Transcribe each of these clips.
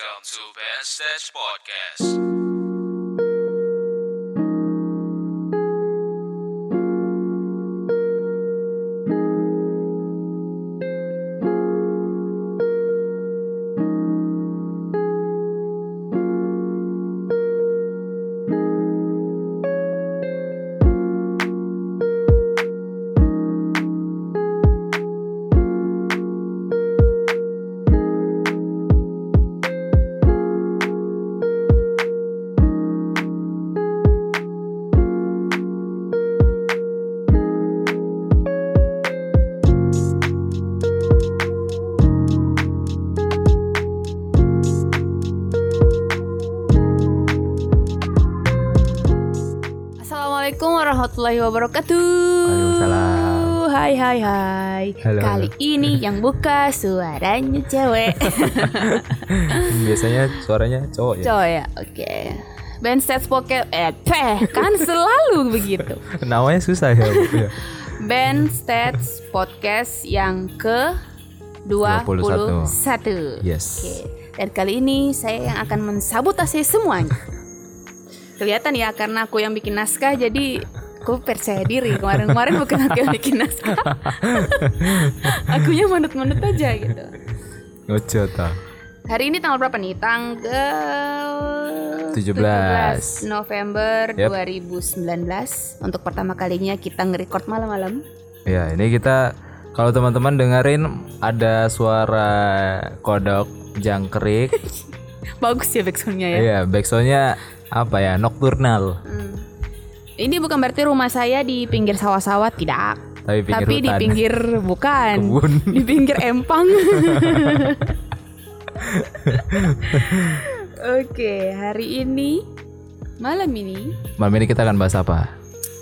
Welcome to Ben Stage Podcast. Warahmatullahi wabarakatuh. Waalaikumsalam. Hai hai hai. Halo, Kali halo. ini yang buka suaranya cewek. Biasanya suaranya cowok ya. Cowok ya. Oke. Band Stats Pocket eh peh, kan selalu begitu. Namanya susah ya. Ya. Band Stats Podcast yang ke 21. 21. Yes. Oke. Dan kali ini saya yang akan mensabotase semuanya. Kelihatan ya karena aku yang bikin naskah jadi aku percaya diri. Kemarin-kemarin bukan aku yang bikin naskah. Akunya manut-manut aja gitu. Ngojo ta. Hari ini tanggal berapa nih? Tanggal 17. November Yep. 2019. Untuk pertama kalinya kita nge-record malam-malam. Ya, ini kita kalau teman-teman dengerin ada suara kodok jangkrik. Bagus ya backsoundnya ya. Iya, backsoundnya apa ya? Nocturnal. Hmm. Ini bukan berarti rumah saya di pinggir sawah-sawah tidak. Tapi pinggir Tapi di pinggir bukan. Kebun. Di pinggir empang. Oke, hari ini malam ini Malam ini kita akan bahas apa?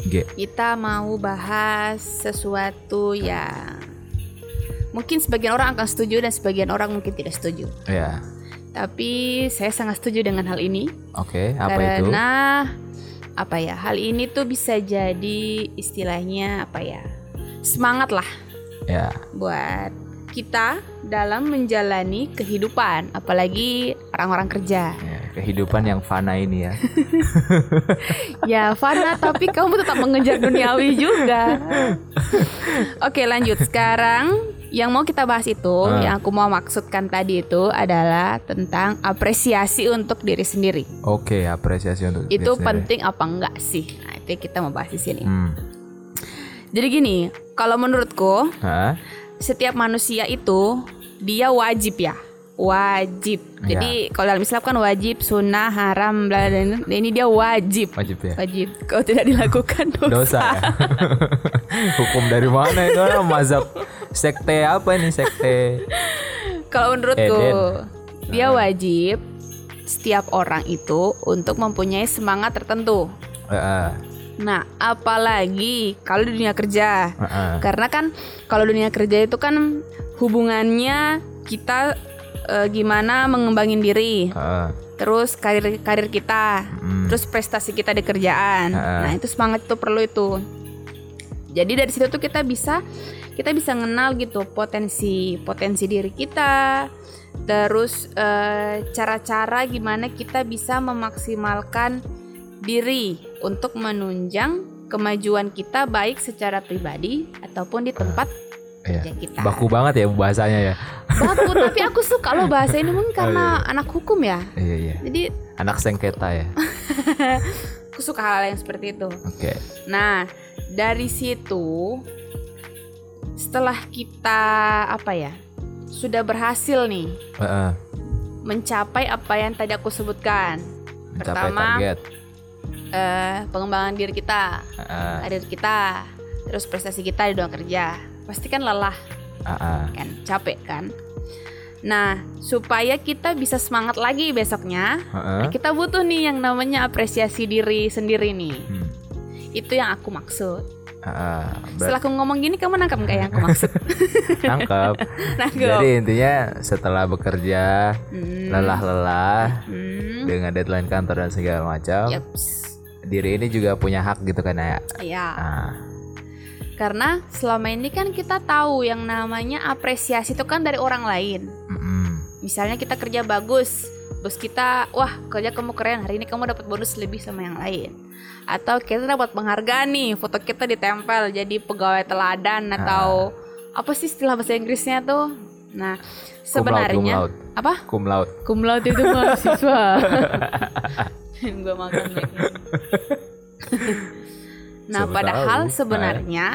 G. kita mau bahas sesuatu yang mungkin sebagian orang akan setuju dan sebagian orang mungkin tidak setuju. Ya. Tapi saya sangat setuju dengan hal ini Oke, apa itu? karena apa ya? Hal ini tuh bisa jadi istilahnya apa ya? Semangat lah Ya. buat kita dalam menjalani kehidupan, apalagi orang-orang kerja. ya, kehidupan yang fana ini ya. Ya, Fana, tapi kamu tetap mengejar duniawi juga. Oke, lanjut. Sekarang yang mau kita bahas itu, Ah. yang aku mau maksudkan tadi itu adalah tentang apresiasi untuk diri sendiri. Oke, apresiasi untuk diri Itu sendiri. penting apa enggak sih? Nah, itu kita mau bahas di sini. Hmm. Jadi gini, kalau menurutku Hah? setiap manusia itu dia wajib ya wajib Ya. jadi kalau dalam Islam kan wajib sunnah haram bla bla bla. ini dia wajib Wajib ya. wajib kalau tidak dilakukan dosa, dosa ya. Hukum dari mana itu orang mazhab sekte apa ini sekte? kalau menurutku Eden. dia wajib setiap orang itu untuk mempunyai semangat tertentu Heeh. nah apalagi kalau di dunia kerja heeh. karena kan kalau dunia kerja itu kan hubungannya kita eh, gimana mengembangin diri Heeh. terus karir karir kita, Mm. terus prestasi kita di kerjaan. Ha-ha. Nah, itu semangat itu perlu itu. Jadi dari situ tuh kita bisa kita bisa kenal gitu potensi potensi diri kita, terus eh, cara-cara gimana kita bisa memaksimalkan diri untuk menunjang kemajuan kita baik secara pribadi ataupun di tempat Iya. kerja kita. Baku banget ya bahasanya ya. Baku, tapi aku suka loh bahasa ini mungkin karena anak hukum ya. Iya iya. Jadi Anak sengketa ya. aku suka hal yang seperti itu. Oke. Nah, dari situ setelah kita apa ya? Sudah berhasil nih Heeh. mencapai apa yang tadi aku sebutkan. Mencapai Pertama, target. eh, pengembangan diri kita, Heeh. karir kita, terus prestasi kita di dunia kerja. Pasti kan lelah Heeh. kan, capek kan. Nah, supaya kita bisa semangat lagi besoknya, Heeh. nah, kita butuh nih yang namanya apresiasi diri sendiri nih. Hmm. Itu yang aku maksud. Heeh. Ber- Setelah aku ngomong gini kamu nangkap nggak yang aku maksud? Nangkep. Nangkep. Jadi intinya setelah bekerja Hmm, lelah-lelah hmm, dengan deadline kantor dan segala macam, yaps. diri ini juga punya hak gitu kan ya. Ya, Nah, karena selama ini kan kita tahu yang namanya apresiasi itu kan dari orang lain. Misalnya kita kerja bagus, bos kita wah kerja kamu keren hari ini kamu dapat bonus lebih sama yang lain. Atau kita dapat penghargaan nih foto kita ditempel jadi pegawai teladan atau apa sih istilah bahasa Inggrisnya tuh? Nah sebenarnya laude. apa? Cum laude. cum laude itu mahasiswa. Gue makan lagi nah Siapa padahal tahu. sebenarnya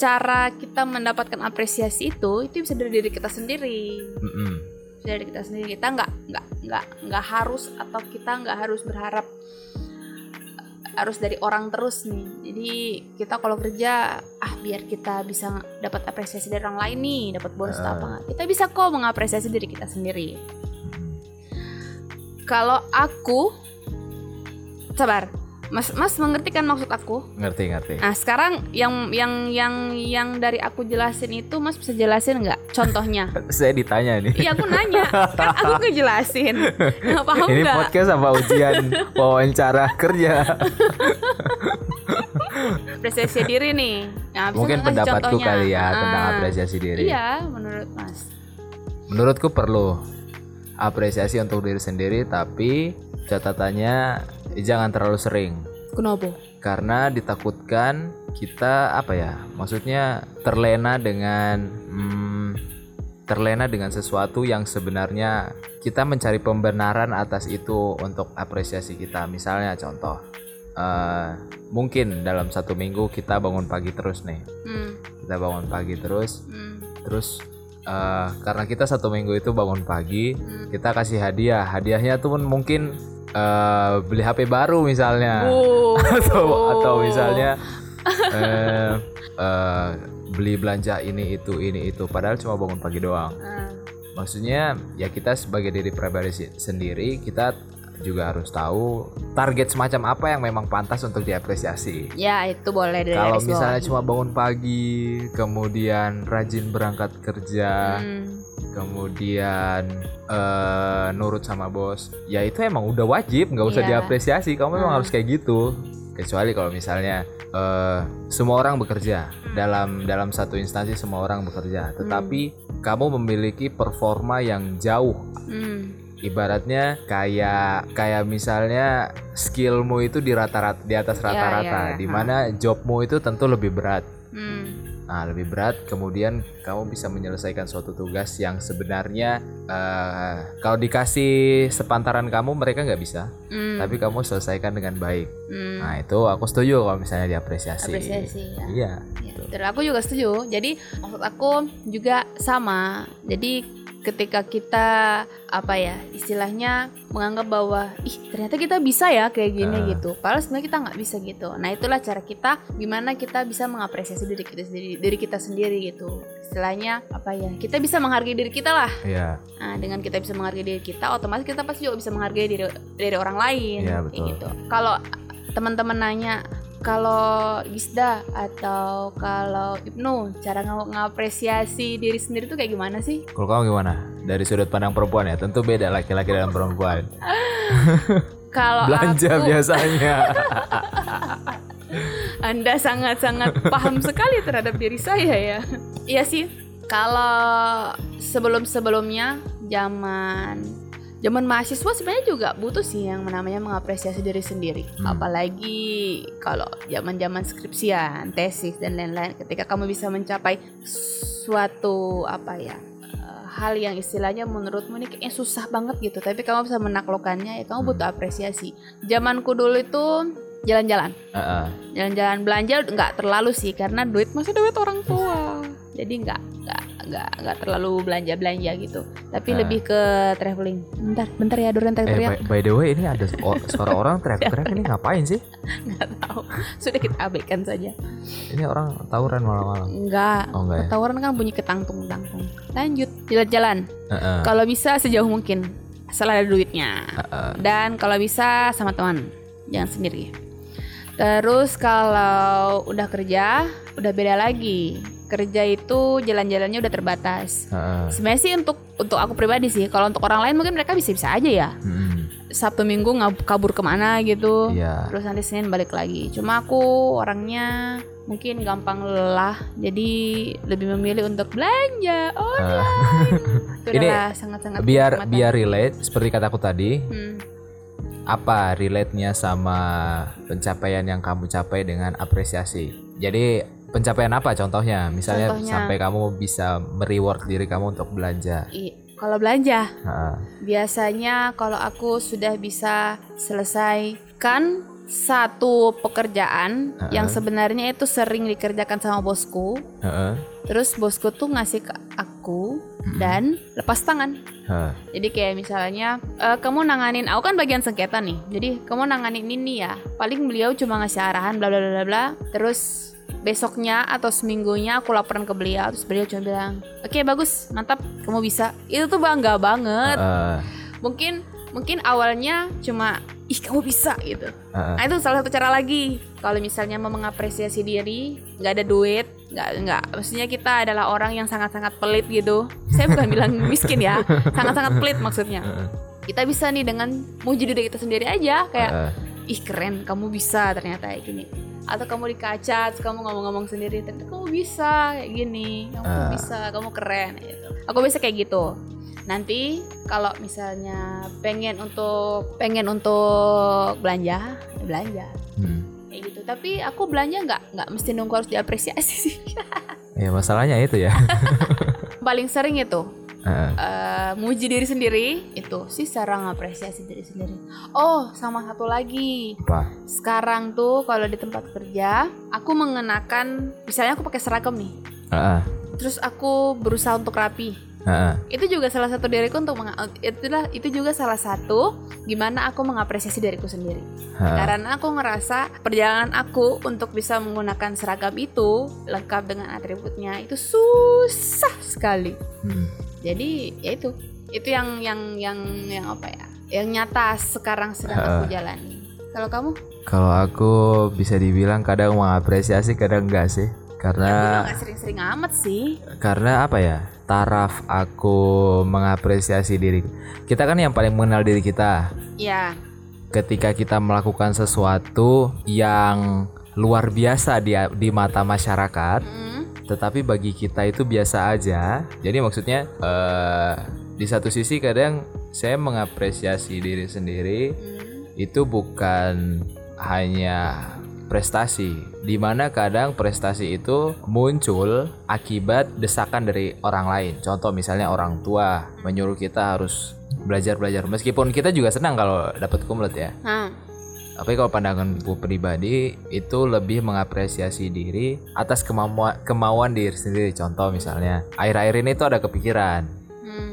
cara kita mendapatkan apresiasi itu itu bisa dari diri kita sendiri. Mm-mm. Bisa dari kita sendiri. Kita nggak nggak nggak nggak harus atau kita nggak harus berharap harus dari orang terus nih. Jadi kita kalau kerja ah biar kita bisa dapat apresiasi dari orang lain nih dapat bonus atau apa nggak. kita bisa kok mengapresiasi diri kita sendiri. Kalau aku sabar mas mas mengerti kan maksud aku Ngerti ngerti. nah sekarang yang yang yang yang dari aku jelasin itu mas bisa jelasin nggak contohnya Saya ditanya nih. Iya aku nanya kan aku ngejelasin nggak paham Ini nggak podcast apa ujian wawancara kerja? apresiasi diri nih nah, Mungkin pendapatku contohnya? kali ya tentang Ah, apresiasi diri. iya menurut mas Menurutku perlu apresiasi untuk diri sendiri, tapi catatannya jangan terlalu sering. kenapa Karena ditakutkan kita apa ya? Maksudnya terlena dengan hmm, terlena dengan sesuatu yang sebenarnya kita mencari pembenaran atas itu untuk apresiasi kita. Misalnya contoh, eh, mungkin dalam satu minggu kita bangun pagi terus nih. hmm, Kita bangun pagi terus, hmm, terus eh, karena kita satu minggu itu bangun pagi hmm. kita kasih hadiah hadiahnya tuh mungkin eh, beli HP baru misalnya. Oh. atau atau misalnya eh, eh, beli belanja ini itu ini itu. Padahal cuma bangun pagi doang. Ah, maksudnya ya kita sebagai diri pribadi sendiri kita juga harus tahu target semacam apa yang memang pantas untuk diapresiasi. Ya itu boleh dari kalau misalnya cuma bangun pagi kemudian rajin berangkat kerja Hmm, kemudian eh, nurut sama bos. Ya itu emang udah wajib nggak usah Iya. diapresiasi. Kamu memang Hmm. harus kayak gitu. Kecuali kalau misalnya eh, semua orang bekerja. Dalam dalam satu instansi semua orang bekerja. Tetapi kamu memiliki performa yang jauh. Hmm, ibaratnya kayak kayak misalnya skillmu itu di rata-rata di atas Ya, rata-rata. ya, ya. di mana jobmu itu tentu lebih berat. hmm, Nah, lebih berat, kemudian kamu bisa menyelesaikan suatu tugas yang sebenarnya eh, kalau dikasih sepantaran kamu mereka nggak bisa, hmm, tapi kamu selesaikan dengan baik. hmm. Nah, itu aku setuju kalau misalnya diapresiasi. apresiasi ya. Iya. Ya, dan aku juga setuju. Jadi maksud aku juga sama. Jadi ketika kita apa ya istilahnya menganggap bahwa ih ternyata kita bisa ya kayak gini Ah. gitu. Padahal sebenarnya kita nggak bisa gitu. Nah itulah cara kita gimana kita bisa mengapresiasi diri kita sendiri, diri kita sendiri gitu. Istilahnya apa ya? Kita bisa menghargai diri kita lah. Iya. Nah, dengan kita bisa menghargai diri kita, otomatis kita pasti juga bisa menghargai diri dari orang lain. Kayak betul. gitu. Kalau teman-teman nanya, kalau Gisda atau kalau Ibnu, cara ng- ngapresiasi diri sendiri tuh kayak gimana sih? Kalau kamu gimana? Dari sudut pandang perempuan ya, tentu beda laki-laki dan perempuan. Kalau Belanja aku, biasanya. Anda sangat-sangat paham sekali terhadap diri saya ya. Iya sih. Kalau sebelum-sebelumnya zaman zaman mahasiswa sebenarnya juga butuh sih yang namanya mengapresiasi diri sendiri. Hmm. Apalagi kalau zaman-zaman skripsian, tesis dan lain-lain ketika kamu bisa mencapai suatu apa ya eh, hal yang istilahnya menurutmu ini kayaknya susah banget gitu tapi kamu bisa menaklukkannya ya kamu butuh apresiasi zamanku dulu itu jalan-jalan Heeh. jalan-jalan belanja nggak terlalu sih karena duit masih duit orang tua jadi nggak nggak nggak nggak terlalu belanja belanja gitu. Tapi Ah. lebih ke traveling. Bentar bentar ya Duren Eh, teriak by, by the way, ini ada suara orang teriak-teriak ini ngapain sih? nggak tahu. Sudah kita abaikan saja. Ini orang tawuran malam-malam. nggak. Oh enggak ya? tawuran kan bunyi ketangtung tangtung lanjut jalan-jalan. Heeh. kalau bisa sejauh mungkin. Asal ada duitnya. Heeh. dan kalau bisa sama teman. Jangan sendiri. Terus kalau udah kerja udah beda lagi kerja itu jalan-jalannya udah terbatas Heeh. sebenarnya sih untuk untuk aku pribadi sih kalau untuk orang lain mungkin mereka bisa-bisa aja ya Mm-mm. sabtu minggu ngab- kabur ke mana gitu Iya. terus nanti senin balik lagi cuma aku orangnya mungkin gampang lelah jadi lebih memilih untuk belanja oh Eh, itu Ini sangat-sangat biar kenikmatan. biar relate seperti kataku tadi, Hmm. apa relate-nya sama pencapaian yang kamu capai dengan apresiasi. Jadi pencapaian apa contohnya? Misalnya Contohnya. sampai kamu bisa mereward diri kamu untuk belanja. Kalau belanja biasanya kalau aku sudah bisa selesaikan satu pekerjaan Heeh. yang sebenarnya itu sering dikerjakan sama bosku Heeh. terus bosku tuh ngasih ke aku dan lepas tangan Heeh. Jadi kayak misalnya eh, kamu nanganin, aku kan bagian sengketa nih. Jadi kamu nanganin ini ya. Paling beliau cuma ngasih arahan bla bla bla bla. Terus besoknya atau seminggunya aku laporan ke beliau terus beliau cuma bilang, "Oke, bagus, mantap, kamu bisa." Itu tuh bangga banget. Heeh. Mungkin mungkin awalnya cuma ih kamu bisa gitu. Heeh. Nah, itu salah satu cara lagi. Kalau misalnya mau mengapresiasi diri, nggak ada duit, nggak nggak. Maksudnya kita adalah orang yang sangat-sangat pelit gitu. Saya bukan bilang miskin ya, sangat-sangat pelit maksudnya. Heeh. Kita bisa nih dengan muji diri kita sendiri aja, kayak Heeh. ih keren, kamu bisa ternyata kayak gini. Atau kamu di kaca, terus kamu ngomong-ngomong sendiri, ternyata kamu bisa kayak gini, kamu Ah. bisa, kamu keren gitu. Aku bisa kayak gitu. Nanti kalau misalnya pengen untuk pengen untuk belanja, ya belanja Hmm. kayak gitu tapi aku belanja nggak nggak mesti nunggu harus diapresiasi sih Ya masalahnya itu ya. paling sering itu Heeh. eh, muji diri sendiri itu sih cara ngapresiasi diri sendiri oh sama satu lagi Apa? sekarang tuh kalau di tempat kerja aku mengenakan misalnya aku pakai seragam nih Heeh. terus aku berusaha untuk rapi Heeh. itu juga salah satu diriku untuk menga- itulah itu juga salah satu gimana aku mengapresiasi diriku sendiri Heeh. Karena aku ngerasa perjalanan aku untuk bisa menggunakan seragam itu lengkap dengan atributnya itu susah sekali. Hmm. Jadi ya itu, itu yang yang yang yang apa ya? Yang nyata sekarang sedang aku jalani. Kalau kamu? Kalau aku bisa dibilang kadang mengapresiasi kadang enggak sih. Aku Karena nggak sering-sering amat sih. karena apa ya? Taraf aku mengapresiasi diri. Kita kan yang paling mengenal diri kita. Ya, Ketika kita melakukan sesuatu yang luar biasa di di mata masyarakat, mm, tetapi bagi kita itu biasa aja. Jadi maksudnya eh di satu sisi kadang saya mengapresiasi diri sendiri. Mm, itu bukan hanya prestasi. Di mana kadang prestasi itu muncul akibat desakan dari orang lain. Contoh misalnya orang tua menyuruh kita harus belajar belajar meskipun kita juga senang kalau dapat kumlet ya. Hah, tapi kalau pandanganku pribadi itu lebih mengapresiasi diri atas kemampuan kemauan diri sendiri. Contoh misalnya akhir-akhir ini tuh ada kepikiran. Mm,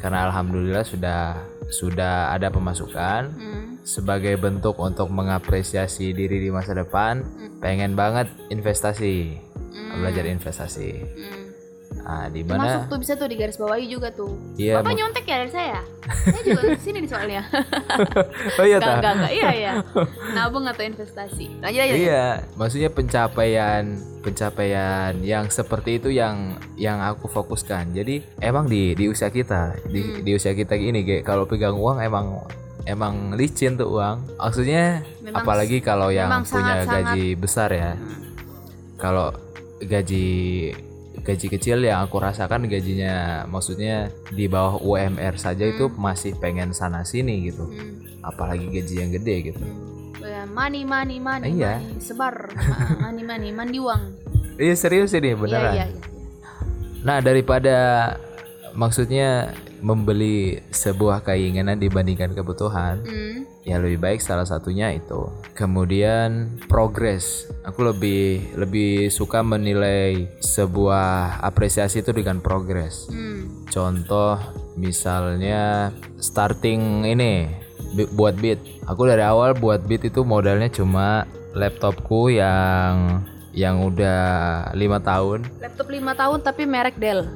karena alhamdulillah sudah sudah ada pemasukan mm, sebagai bentuk untuk mengapresiasi diri di masa depan. Pengen banget investasi mm, belajar investasi. Mm. Nah di Itu Masuk mana tuh bisa tuh di garis bawahi juga tuh. Iya, Bapak nyontek ya dari saya. saya juga di sini nih soalnya. oh iya tah? enggak, enggak. Iya, iya. Nabung atau investasi. Lanjut aja. iya maksudnya pencapaian pencapaian yang seperti itu yang yang aku fokuskan jadi emang di di usia kita di, Hmm. di usia kita gini kayak kalau pegang uang emang emang licin tuh uang maksudnya Memang- apalagi kalau yang punya sangat-sangat- gaji besar ya kalau gaji gaji kecil yang aku rasakan gajinya maksudnya di bawah UMR saja itu masih pengen sana sini gitu Hmm. apalagi gaji yang gede gitu Money, money, money, Iya. money. Sebar. Ma- money, money, mandi uang. iya serius ini Iya, beneran iya, iya. nah daripada maksudnya membeli sebuah keinginan dibandingkan kebutuhan Hmm. Ya lebih baik salah satunya itu kemudian progres aku lebih lebih suka menilai sebuah apresiasi itu dengan progres Hmm. contoh misalnya starting ini buat beat aku dari awal buat beat itu modalnya cuma laptopku yang yang udah lima tahun Laptop 5 tahun tapi merek Dell.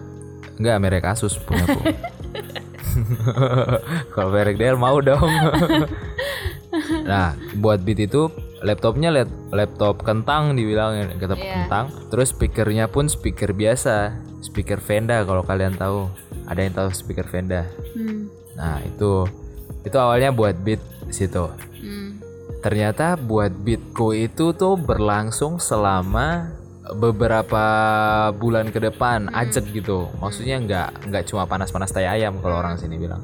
Enggak merek Asus punya aku. Kalau merek Dell mau dong. nah, buat beat itu laptopnya lap- laptop kentang dibilangin laptop Iya. kentang. Terus speakernya pun speaker biasa, speaker Venda kalau kalian tahu. Ada yang tahu speaker Venda. Hmm. Nah, itu itu awalnya buat beat situ. Hmm. ternyata buat Bitco itu tuh berlangsung selama beberapa bulan ke depan ajak gitu. Maksudnya nggak nggak cuma panas-panas tai ayam kalau orang sini bilang.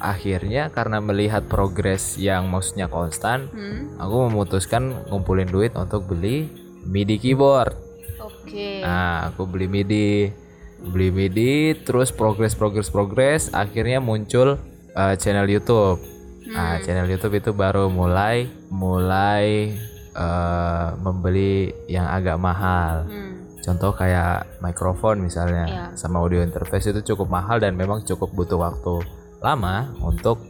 Akhirnya karena melihat progres yang maksudnya konstan Hmm. aku memutuskan ngumpulin duit untuk beli MIDI keyboard. Oke. nah aku beli MIDI beli MIDI terus progres progres progres akhirnya muncul uh, channel YouTube. Nah channel YouTube itu baru mulai mulai uh, membeli yang agak mahal Hmm. contoh kayak mikrofon misalnya Iya. sama audio interface itu cukup mahal dan memang cukup butuh waktu lama untuk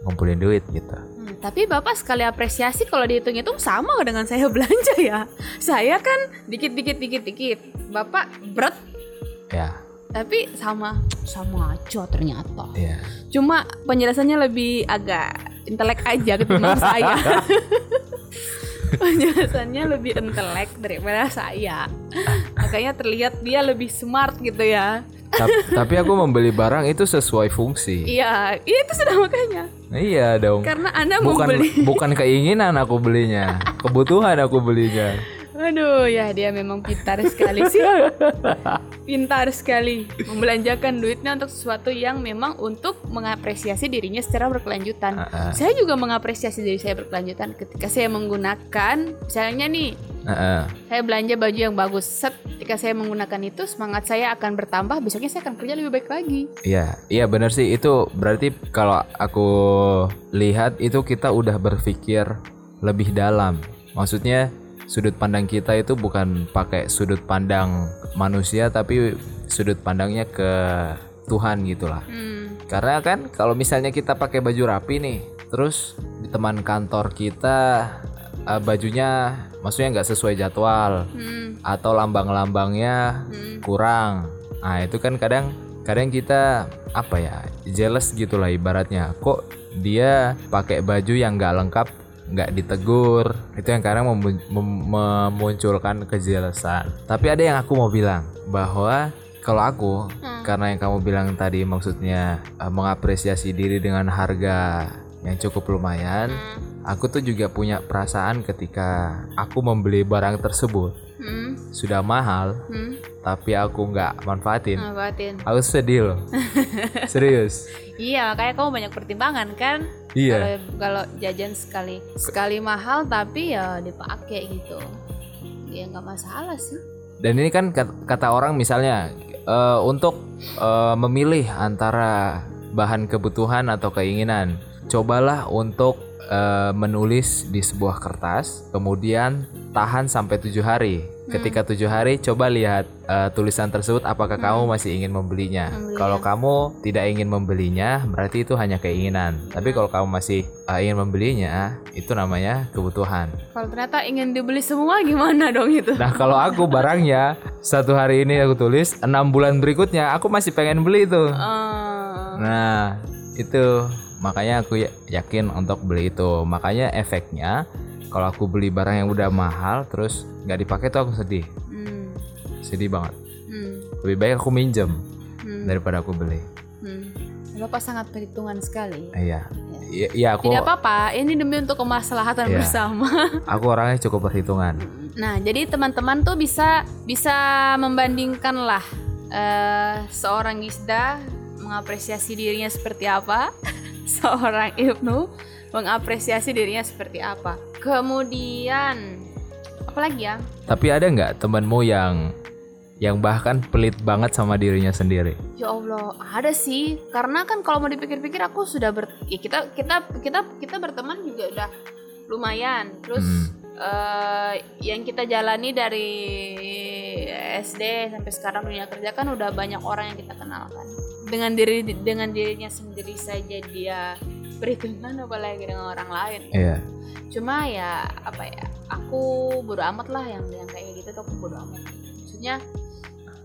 ngumpulin duit gitu Hmm, tapi Bapak sekali apresiasi kalau dihitung-hitung sama dengan saya belanja ya. Saya kan dikit-dikit dikit-dikit. Bapak berat ya tapi sama sama aja ternyata. ya Cuma penjelasannya lebih agak intelek aja ketimbang saya. penjelasannya lebih intelek daripada saya. Makanya terlihat dia lebih smart gitu ya. Tap- tapi aku membeli barang itu sesuai fungsi Iya, iya itu sudah makanya. Iya dong Karena Anda bukan membeli bukan keinginan aku belinya kebutuhan aku belinya Aduh, ya dia memang pintar sekali sih. pintar sekali membelanjakan duitnya untuk sesuatu yang memang untuk mengapresiasi dirinya secara berkelanjutan. Ah, ah. Saya juga mengapresiasi diri saya berkelanjutan ketika saya menggunakan misalnya nih, Heeh. saya belanja baju yang bagus. Set, ketika saya menggunakan itu semangat saya akan bertambah, besoknya saya akan kerja lebih baik lagi. Iya, iya benar sih itu berarti kalau aku lihat itu kita udah berpikir lebih dalam. Maksudnya sudut pandang kita itu bukan pakai sudut pandang manusia tapi sudut pandangnya ke Tuhan gitulah. Hmm. Karena kan kalau misalnya kita pakai baju rapi nih, terus di teman kantor kita eh, bajunya maksudnya nggak sesuai jadwal Hmm. atau lambang-lambangnya Hmm. kurang. Nah itu kan kadang kadang kita apa ya jealous gitulah ibaratnya. Kok dia pakai baju yang nggak lengkap, nggak ditegur. Itu yang kadang mem- mem- memunculkan kejelasan. Tapi ada yang aku mau bilang bahwa kalau aku Hmm. karena yang kamu bilang tadi maksudnya eh, mengapresiasi diri dengan harga yang cukup lumayan. Hmm. Aku tuh juga punya perasaan ketika aku membeli barang tersebut Hmm. sudah mahal Hmm. tapi aku nggak manfaatin Ngabatin. aku sedih loh serius Iya, makanya kamu banyak pertimbangan kan? Iya Kalau kalau jajan sekali sekali mahal tapi ya dipakai gitu. Ya nggak masalah sih. dan ini kan kat- kata orang misalnya eh, untuk eh, memilih antara bahan kebutuhan atau keinginan cobalah untuk eh, menulis di sebuah kertas kemudian tahan sampai tujuh hari. Ketika tujuh hari coba lihat eh, tulisan tersebut apakah kamu masih ingin membelinya? Membelinya. kalau kamu tidak ingin membelinya berarti itu hanya keinginan. Tapi kalau kamu masih eh, ingin membelinya itu namanya kebutuhan. Kalau ternyata ingin dibeli semua gimana dong itu? Nah kalau aku barangnya satu hari ini aku tulis enam bulan berikutnya aku masih pengen beli itu. Eh, Nah itu makanya aku ya- yakin untuk beli itu. Makanya efeknya kalau aku beli barang yang udah mahal terus nggak dipakai tuh aku sedih, hmm, sedih banget. hmm, Lebih baik aku minjem hmm, daripada aku beli. hmm. Bapak sangat perhitungan sekali. Iya, iya iya, aku Tidak apa-apa, ini demi untuk kemaslahatan Iya. bersama. aku orangnya cukup perhitungan. Nah, jadi teman-teman tuh bisa bisa membandingkan lah eh, seorang Gisda mengapresiasi dirinya seperti apa, seorang Ibnu mengapresiasi dirinya seperti apa. Kemudian apa lagi ya? Tapi ada nggak temanmu yang yang bahkan pelit banget sama dirinya sendiri? Ya Allah, ada sih. Karena kan kalau mau dipikir-pikir aku sudah ber ya kita kita kita kita berteman juga udah lumayan. Terus Hmm. eh, yang kita jalani dari SD sampai sekarang dunia kerja kan udah banyak orang yang kita kenalkan. Dengan diri dengan dirinya sendiri saja dia perhitungan apalagi dengan orang lain. Iya. Cuma ya apa ya? Aku bodo amat lah yang yang kayak gitu tuh aku bodo amat. Maksudnya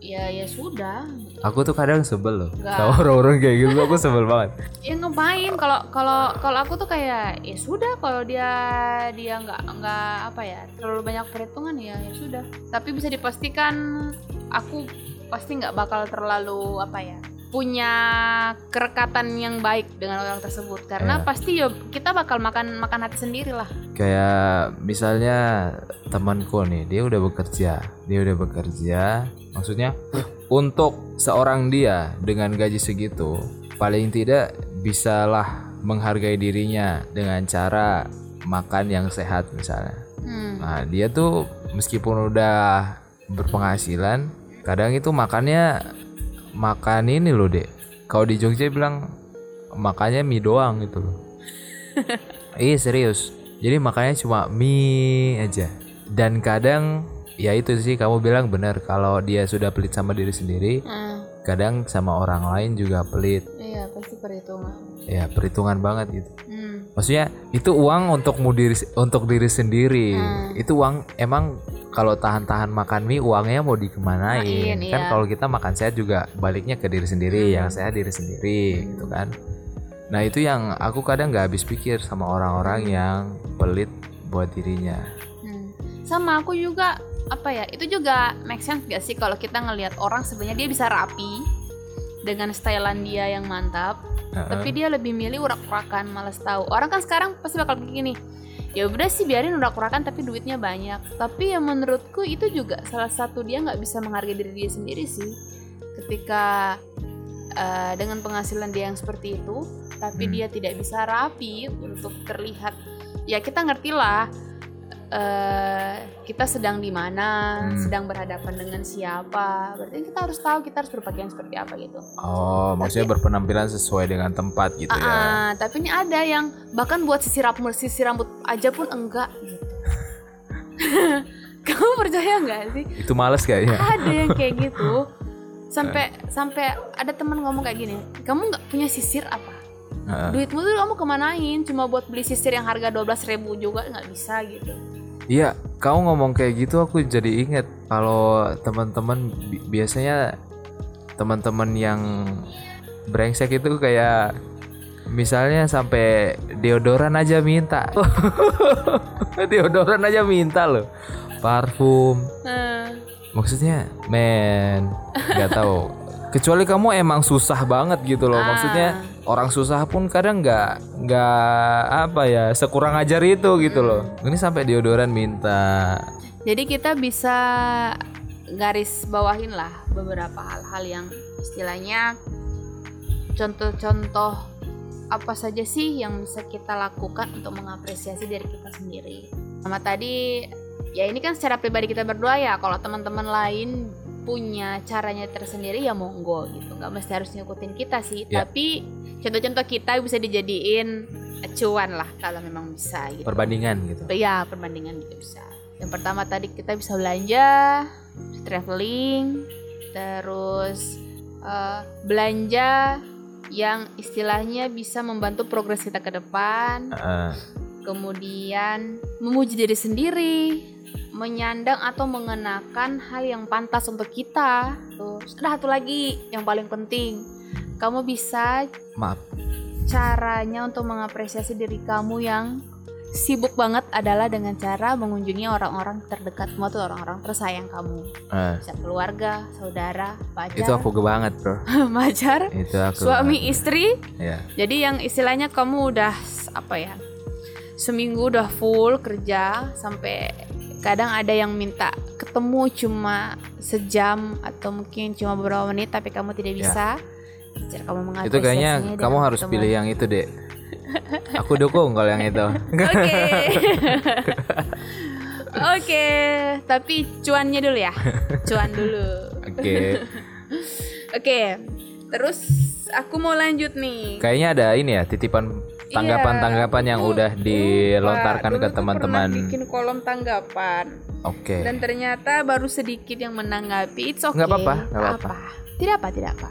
ya ya sudah. Aku tuh kadang sebel loh sama orang-orang kayak gitu. Aku sebel banget. ya ngapain? Kalau kalau kalau aku tuh kayak ya sudah. Kalau dia dia nggak nggak apa ya terlalu banyak perhitungan ya ya sudah. Tapi bisa dipastikan aku pasti nggak bakal terlalu apa ya punya kerekatan yang baik dengan orang tersebut karena Iya. pasti ya kita bakal makan makan hati sendiri lah. kayak misalnya temanku nih dia udah bekerja dia udah bekerja maksudnya untuk seorang dia dengan gaji segitu paling tidak bisalah menghargai dirinya dengan cara makan yang sehat misalnya Hmm. nah dia tuh meskipun udah berpenghasilan kadang itu makannya makan ini loh dek kalau di Jogja bilang makannya mie doang gitu loh Iya serius. Jadi makanya cuma mie aja. Dan kadang ya itu sih kamu bilang benar kalau dia sudah pelit sama diri sendiri, Hmm. kadang sama orang lain juga pelit. Iya pasti perhitungan. Ya perhitungan banget gitu. Hmm. Maksudnya itu uang untukmu diri untuk diri sendiri. Hmm. Itu uang emang kalau tahan-tahan makan mie uangnya mau dikemanain? Main, kan iya. kalau kita makan sehat juga baliknya ke diri sendiri, Hmm. yang sehat diri sendiri gitu kan. Nah itu yang aku kadang nggak habis pikir sama orang-orang yang pelit buat dirinya. Hmm. Sama aku juga apa ya itu juga make sense gak sih kalau kita ngelihat orang sebenarnya dia bisa rapi dengan stylean dia yang mantap Heeh. tapi dia lebih milih urak-urakan malas tahu orang kan sekarang pasti bakal begini ya udah sih biarin urak-urakan tapi duitnya banyak. Tapi ya menurutku itu juga salah satu dia nggak bisa menghargai diri dia sendiri sih. Ketika eh, dengan penghasilan dia yang seperti itu tapi Hmm. dia tidak bisa rapi untuk terlihat ya kita ngerti lah eh, kita sedang di mana Hmm. sedang berhadapan dengan siapa berarti kita harus tahu kita harus berpakaian seperti apa gitu Oh, maksudnya berpenampilan sesuai dengan tempat gitu ya. Ah, tapi ini ada yang bahkan buat sisir rambut sisir rambut aja pun enggak gitu. Kamu percaya nggak sih? Itu males kayaknya. Ada yang kayak gitu. Sampai sampai ada teman ngomong kayak gini, kamu nggak punya sisir apa? Heeh. Duitmu tuh kamu kemanain? Cuma buat beli sisir yang harga 12.000 ribu juga nggak bisa gitu. Iya, kamu ngomong kayak gitu aku jadi inget kalau teman-teman bi- biasanya teman-teman yang brengsek itu kayak misalnya sampai deodoran aja minta. deodoran aja minta loh. Parfum. Nah, Maksudnya, men, nggak tahu. Kecuali kamu emang susah banget gitu loh. Maksudnya orang susah pun kadang nggak nggak apa ya sekurang ajar itu gitu loh. Ini sampai deodoran minta. jadi kita bisa garis bawahin lah beberapa hal-hal yang istilahnya contoh-contoh apa saja sih yang bisa kita lakukan untuk mengapresiasi diri kita sendiri. Sama tadi ya ini kan secara pribadi kita berdua ya kalau teman-teman lain punya caranya tersendiri ya monggo gitu nggak mesti harus ngikutin kita sih Ya. tapi contoh-contoh kita bisa dijadiin acuan lah kalau memang bisa gitu Perbandingan gitu. ya perbandingan juga bisa yang pertama tadi kita bisa belanja traveling terus eh, belanja yang istilahnya bisa membantu progres kita ke depan Heeh. kemudian memuji diri sendiri menyandang atau mengenakan hal yang pantas untuk kita terus ada satu lagi yang paling penting kamu bisa maaf. caranya untuk mengapresiasi diri kamu yang sibuk banget adalah dengan cara mengunjungi orang-orang terdekatmu atau orang-orang tersayang kamu Eh, bisa keluarga saudara pacar itu aku banget bro. pacar Itu aku. suami banget. istri Ya. jadi yang istilahnya kamu udah apa ya seminggu udah full kerja sampai kadang ada yang minta ketemu cuma sejam atau mungkin cuma beberapa menit tapi kamu tidak Ya. bisa cara kamu Itu kayaknya kamu harus ketemu. pilih yang itu deh. Aku dukung kalau yang itu. Oke. Oke, tapi cuannya dulu ya. Cuan dulu. Oke. Oke. Terus aku mau lanjut nih. Kayaknya ada ini ya titipan tanggapan-tanggapan yang Iya, udah dilontarkan ke teman-teman. bikin kolom tanggapan Oke. dan ternyata baru sedikit yang menanggapi. It's okay. Nggak apa-apa, Nggak apa-apa. Tidak apa, tidak apa.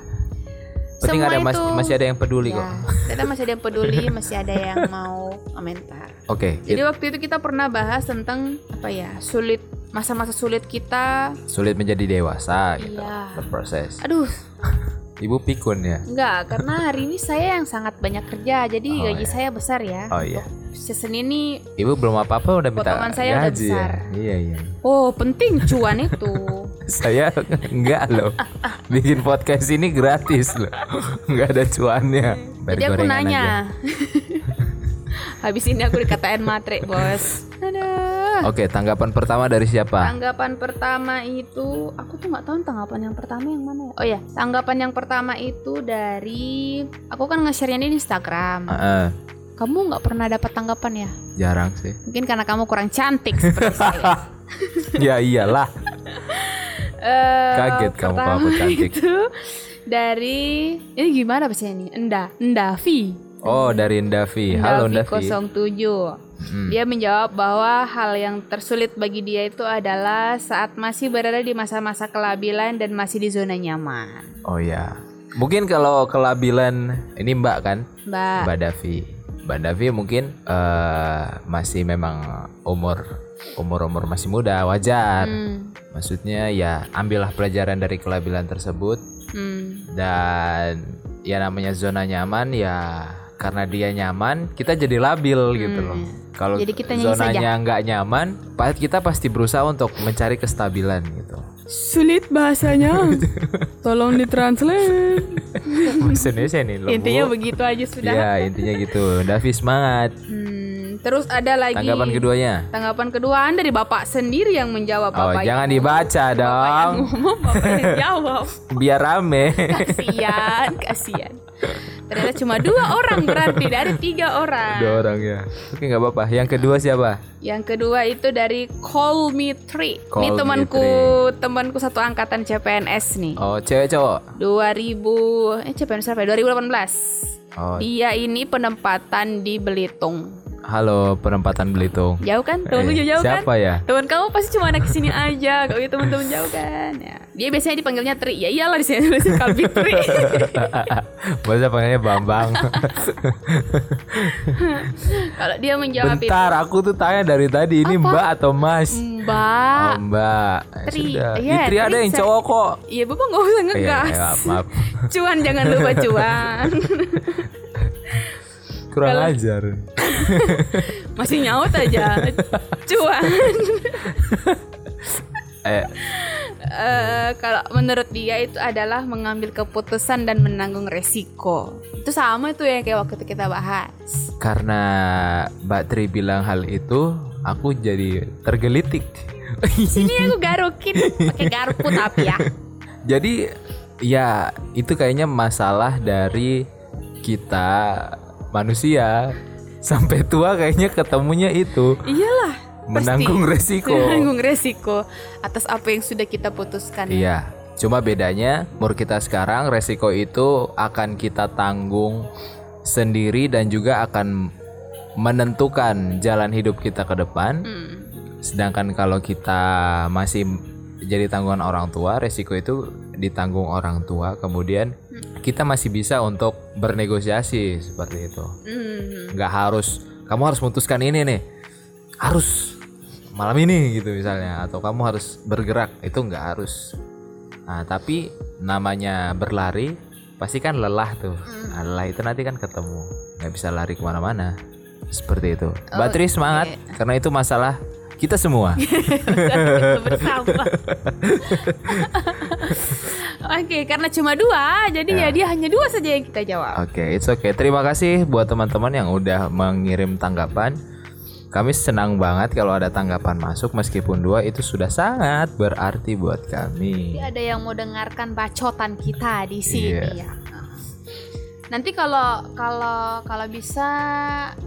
Penting Semua ada itu- masih ada yang peduli Ya, kok. ternyata masih ada yang peduli, masih ada yang mau komentar. Oke. Jadi waktu itu kita pernah bahas tentang apa ya sulit masa-masa sulit kita. sulit menjadi dewasa gitu. Iya. Berproses. Aduh, Ibu pikun ya. enggak karena hari ini saya yang sangat banyak kerja, jadi Oh, gaji iya. saya besar ya. Oh iya. Season ini, Ibu belum apa-apa udah minta Potongan saya udah gaji besar. ya. Iya iya. oh penting cuan itu. Saya enggak loh. Bikin podcast ini gratis loh. Enggak ada cuannya. Bayar Jadi aku nanya. Habis ini aku dikatain matre, Bos. Aduh. Oke, tanggapan pertama dari siapa? Tanggapan pertama itu, aku tuh nggak tahu tanggapan yang pertama yang mana ya. Oh ya, tanggapan yang pertama itu dari, aku kan nge-share-nya di Instagram. Heeh, Kamu nggak pernah dapat tanggapan ya? jarang sih. Mungkin karena kamu kurang cantik seperti saya. ya iyalah. Eh, Kaget kamu kalau aku pertama cantik. Itu dari, ini gimana bahasanya ini? Enda, Endavi. Oh, dari Ndavi. Halo Ndavi. 07. Hmm. Dia menjawab bahwa hal yang tersulit bagi dia itu adalah saat masih berada di masa-masa kelabilan dan masih di zona nyaman. Oh ya. Mungkin kalau kelabilan ini Mbak kan? Mbak, Mbak Davi. Mbak Davi mungkin eh, masih memang umur umur umur masih muda wajar. Hmm, Maksudnya ya ambillah pelajaran dari kelabilan tersebut hmm, dan ya namanya zona nyaman ya karena dia nyaman kita jadi labil gitu loh. Kalau Hmm. Jadi kita nyanyi zonanya nggak nyaman, kita pasti berusaha untuk mencari kestabilan gitu. sulit bahasanya. Tolong ditranslate. Bahasa Indonesia nih loh. Intinya begitu aja sudah. Ya intinya gitu. Davi semangat. Hmm, terus ada lagi Tanggapan keduanya. Tanggapan kedua Anda dari Bapak sendiri yang menjawab Oh Bapak jangan yang- dibaca Bapak yang dong. ngomong, Bapak yang jawab. Biar rame. Kasian, kasian. Ternyata cuma dua orang berarti dari tiga orang. Dua orang ya. Oke nggak apa-apa. Yang kedua siapa? Yang kedua itu dari Call Me Three. Call Ini temanku, temanku satu angkatan CPNS nih. Oh cewek cowok. 2000 eh CPNS berapa? ya? 2018. Oh Dia ini penempatan di Belitung. Halo penempatan Belitung. Jauh kan? Temenku Eh, jauh kan? siapa ya? Teman kamu pasti cuma anak ke sini aja, kalau gitu teman-teman jauh kan. Ya. Dia biasanya dipanggilnya Tri. Ya iyalah di sini tulisnya Kalbi Tri. Masa panggilnya Bambang. kalau dia menjawab itu Bentar, aku tuh tanya dari tadi ini Mbak atau Mas? Mbak. Oh, Mbak. Eh, Tri. Sudah. Iya, Itri ada Tri yang cowok kok. Iya, Bapak nggak usah Iya, ngegas. maaf, maaf. Cuan jangan lupa cuan. Kurang Kalau- ajar. Masih nyaut aja. Cuan. Eh, Eh, kalau menurut dia itu adalah mengambil keputusan dan menanggung resiko. Itu sama itu ya kayak waktu kita bahas. karena Mbak Tri bilang hal itu, aku jadi tergelitik. Ini aku garukin pakai garpu tapi ya. Jadi ya itu kayaknya masalah dari kita manusia sampai tua kayaknya ketemunya itu Iyalah. menanggung pasti. resiko. Menanggung resiko atas apa yang sudah kita putuskan. ya. Iya. Cuma bedanya umur kita sekarang resiko itu akan kita tanggung sendiri dan juga akan menentukan jalan hidup kita ke depan. Hmm. Sedangkan kalau kita masih jadi tanggungan orang tua, resiko itu ditanggung orang tua. Kemudian kita masih bisa untuk bernegosiasi seperti itu. Hmm. Nggak harus kamu harus memutuskan ini nih, harus malam ini gitu misalnya, atau kamu harus bergerak itu nggak harus. Nah tapi namanya berlari pasti kan lelah tuh. Nah, lelah itu nanti kan ketemu, nggak bisa lari ke mana-mana. Seperti itu. Bateri semangat karena itu masalah kita semua. bersama. Oke, karena cuma dua, jadi ya. dia hanya dua saja yang kita jawab. Oke, it's okay. Terima kasih buat teman-teman yang udah mengirim tanggapan. Kami senang banget kalau ada tanggapan masuk meskipun dua itu sudah sangat berarti buat kami. Jadi ada yang mau dengarkan bacotan kita di sini Iya. ya. Nanti kalau kalau kalau bisa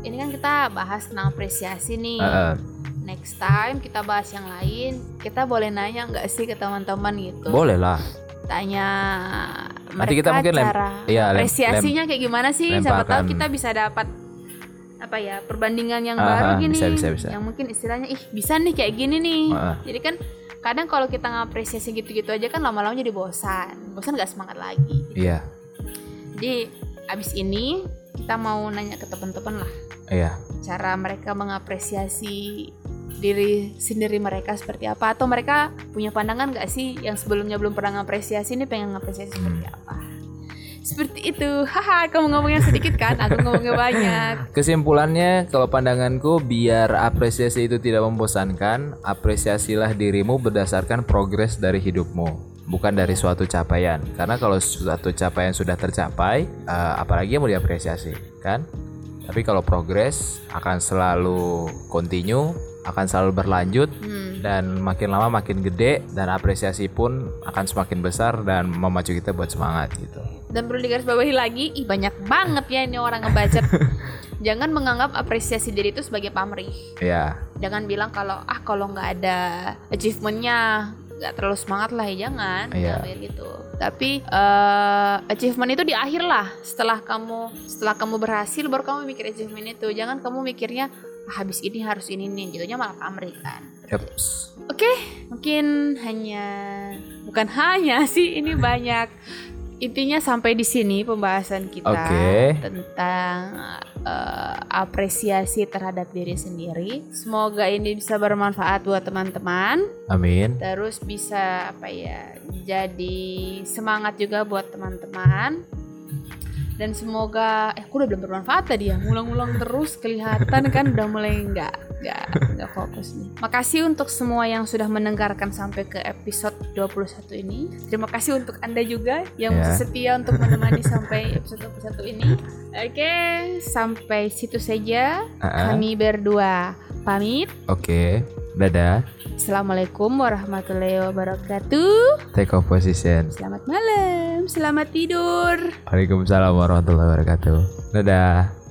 ini kan kita bahas tentang apresiasi nih. Heeh. Next time kita bahas yang lain. Kita boleh nanya nggak sih ke teman-teman gitu? boleh lah. Tanya Nanti kita mereka mungkin lem- cara iya, lem- apresiasinya kayak gimana sih? Siapa tahu kita bisa dapat apa ya perbandingan yang Aha, baru gini bisa, bisa, bisa. yang mungkin istilahnya ih bisa nih kayak gini nih Heeh. jadi kan kadang kalau kita ngapresiasi gitu-gitu aja kan lama-lama jadi bosan bosan gak semangat lagi Iya, jadi abis ini kita mau nanya ke teman-teman lah iya. cara mereka mengapresiasi diri sendiri mereka seperti apa atau mereka punya pandangan gak sih yang sebelumnya belum pernah ngapresiasi ini pengen ngapresiasi seperti apa Seperti itu. Haha, kamu ngomongnya sedikit kan? Aku ngomongnya banyak. Kesimpulannya, kalau pandanganku, biar apresiasi itu tidak membosankan, apresiasilah dirimu berdasarkan progres dari hidupmu, bukan dari suatu capaian. Karena kalau suatu capaian sudah tercapai, eh, apalagi yang mau diapresiasi, kan? Tapi kalau progres akan selalu continue, akan selalu berlanjut, Hmm. dan makin lama makin gede, dan apresiasi pun akan semakin besar dan memacu kita buat semangat gitu. Dan perlu digarisbawahi lagi, ih banyak banget ya ini orang ngebacet. Jangan menganggap apresiasi diri itu sebagai pamrih. Ya, Jangan bilang kalau ah kalau nggak ada achievementnya nggak terlalu semangat lah ya jangan Iya. jangan gitu tapi eh, achievement itu di akhir lah setelah kamu setelah kamu berhasil baru kamu mikir achievement itu jangan kamu mikirnya habis ini harus ini nih jatuhnya malah pamrih kan. Oke, mungkin hanya bukan hanya sih ini banyak. Intinya sampai di sini pembahasan kita Oke. tentang eh, apresiasi terhadap diri sendiri. Semoga ini bisa bermanfaat buat teman-teman. Amin. Terus bisa apa ya? Jadi semangat juga buat teman-teman. Dan semoga eh aku udah belum bermanfaat tadi ya. Ngulang-ngulang terus kelihatan kan udah mulai nggak nggak nggak fokus nih. Makasih untuk semua yang sudah mendengarkan sampai ke episode 21 ini. Terima kasih untuk Anda juga yang Ya. masih setia untuk menemani sampai episode 21 ini. Oke, sampai situ saja. Ah, ah. Kami berdua pamit. Oke. Dadah. Assalamualaikum warahmatullahi wabarakatuh. Take off position. Selamat malam, selamat tidur. Waalaikumsalam warahmatullahi wabarakatuh. Dadah.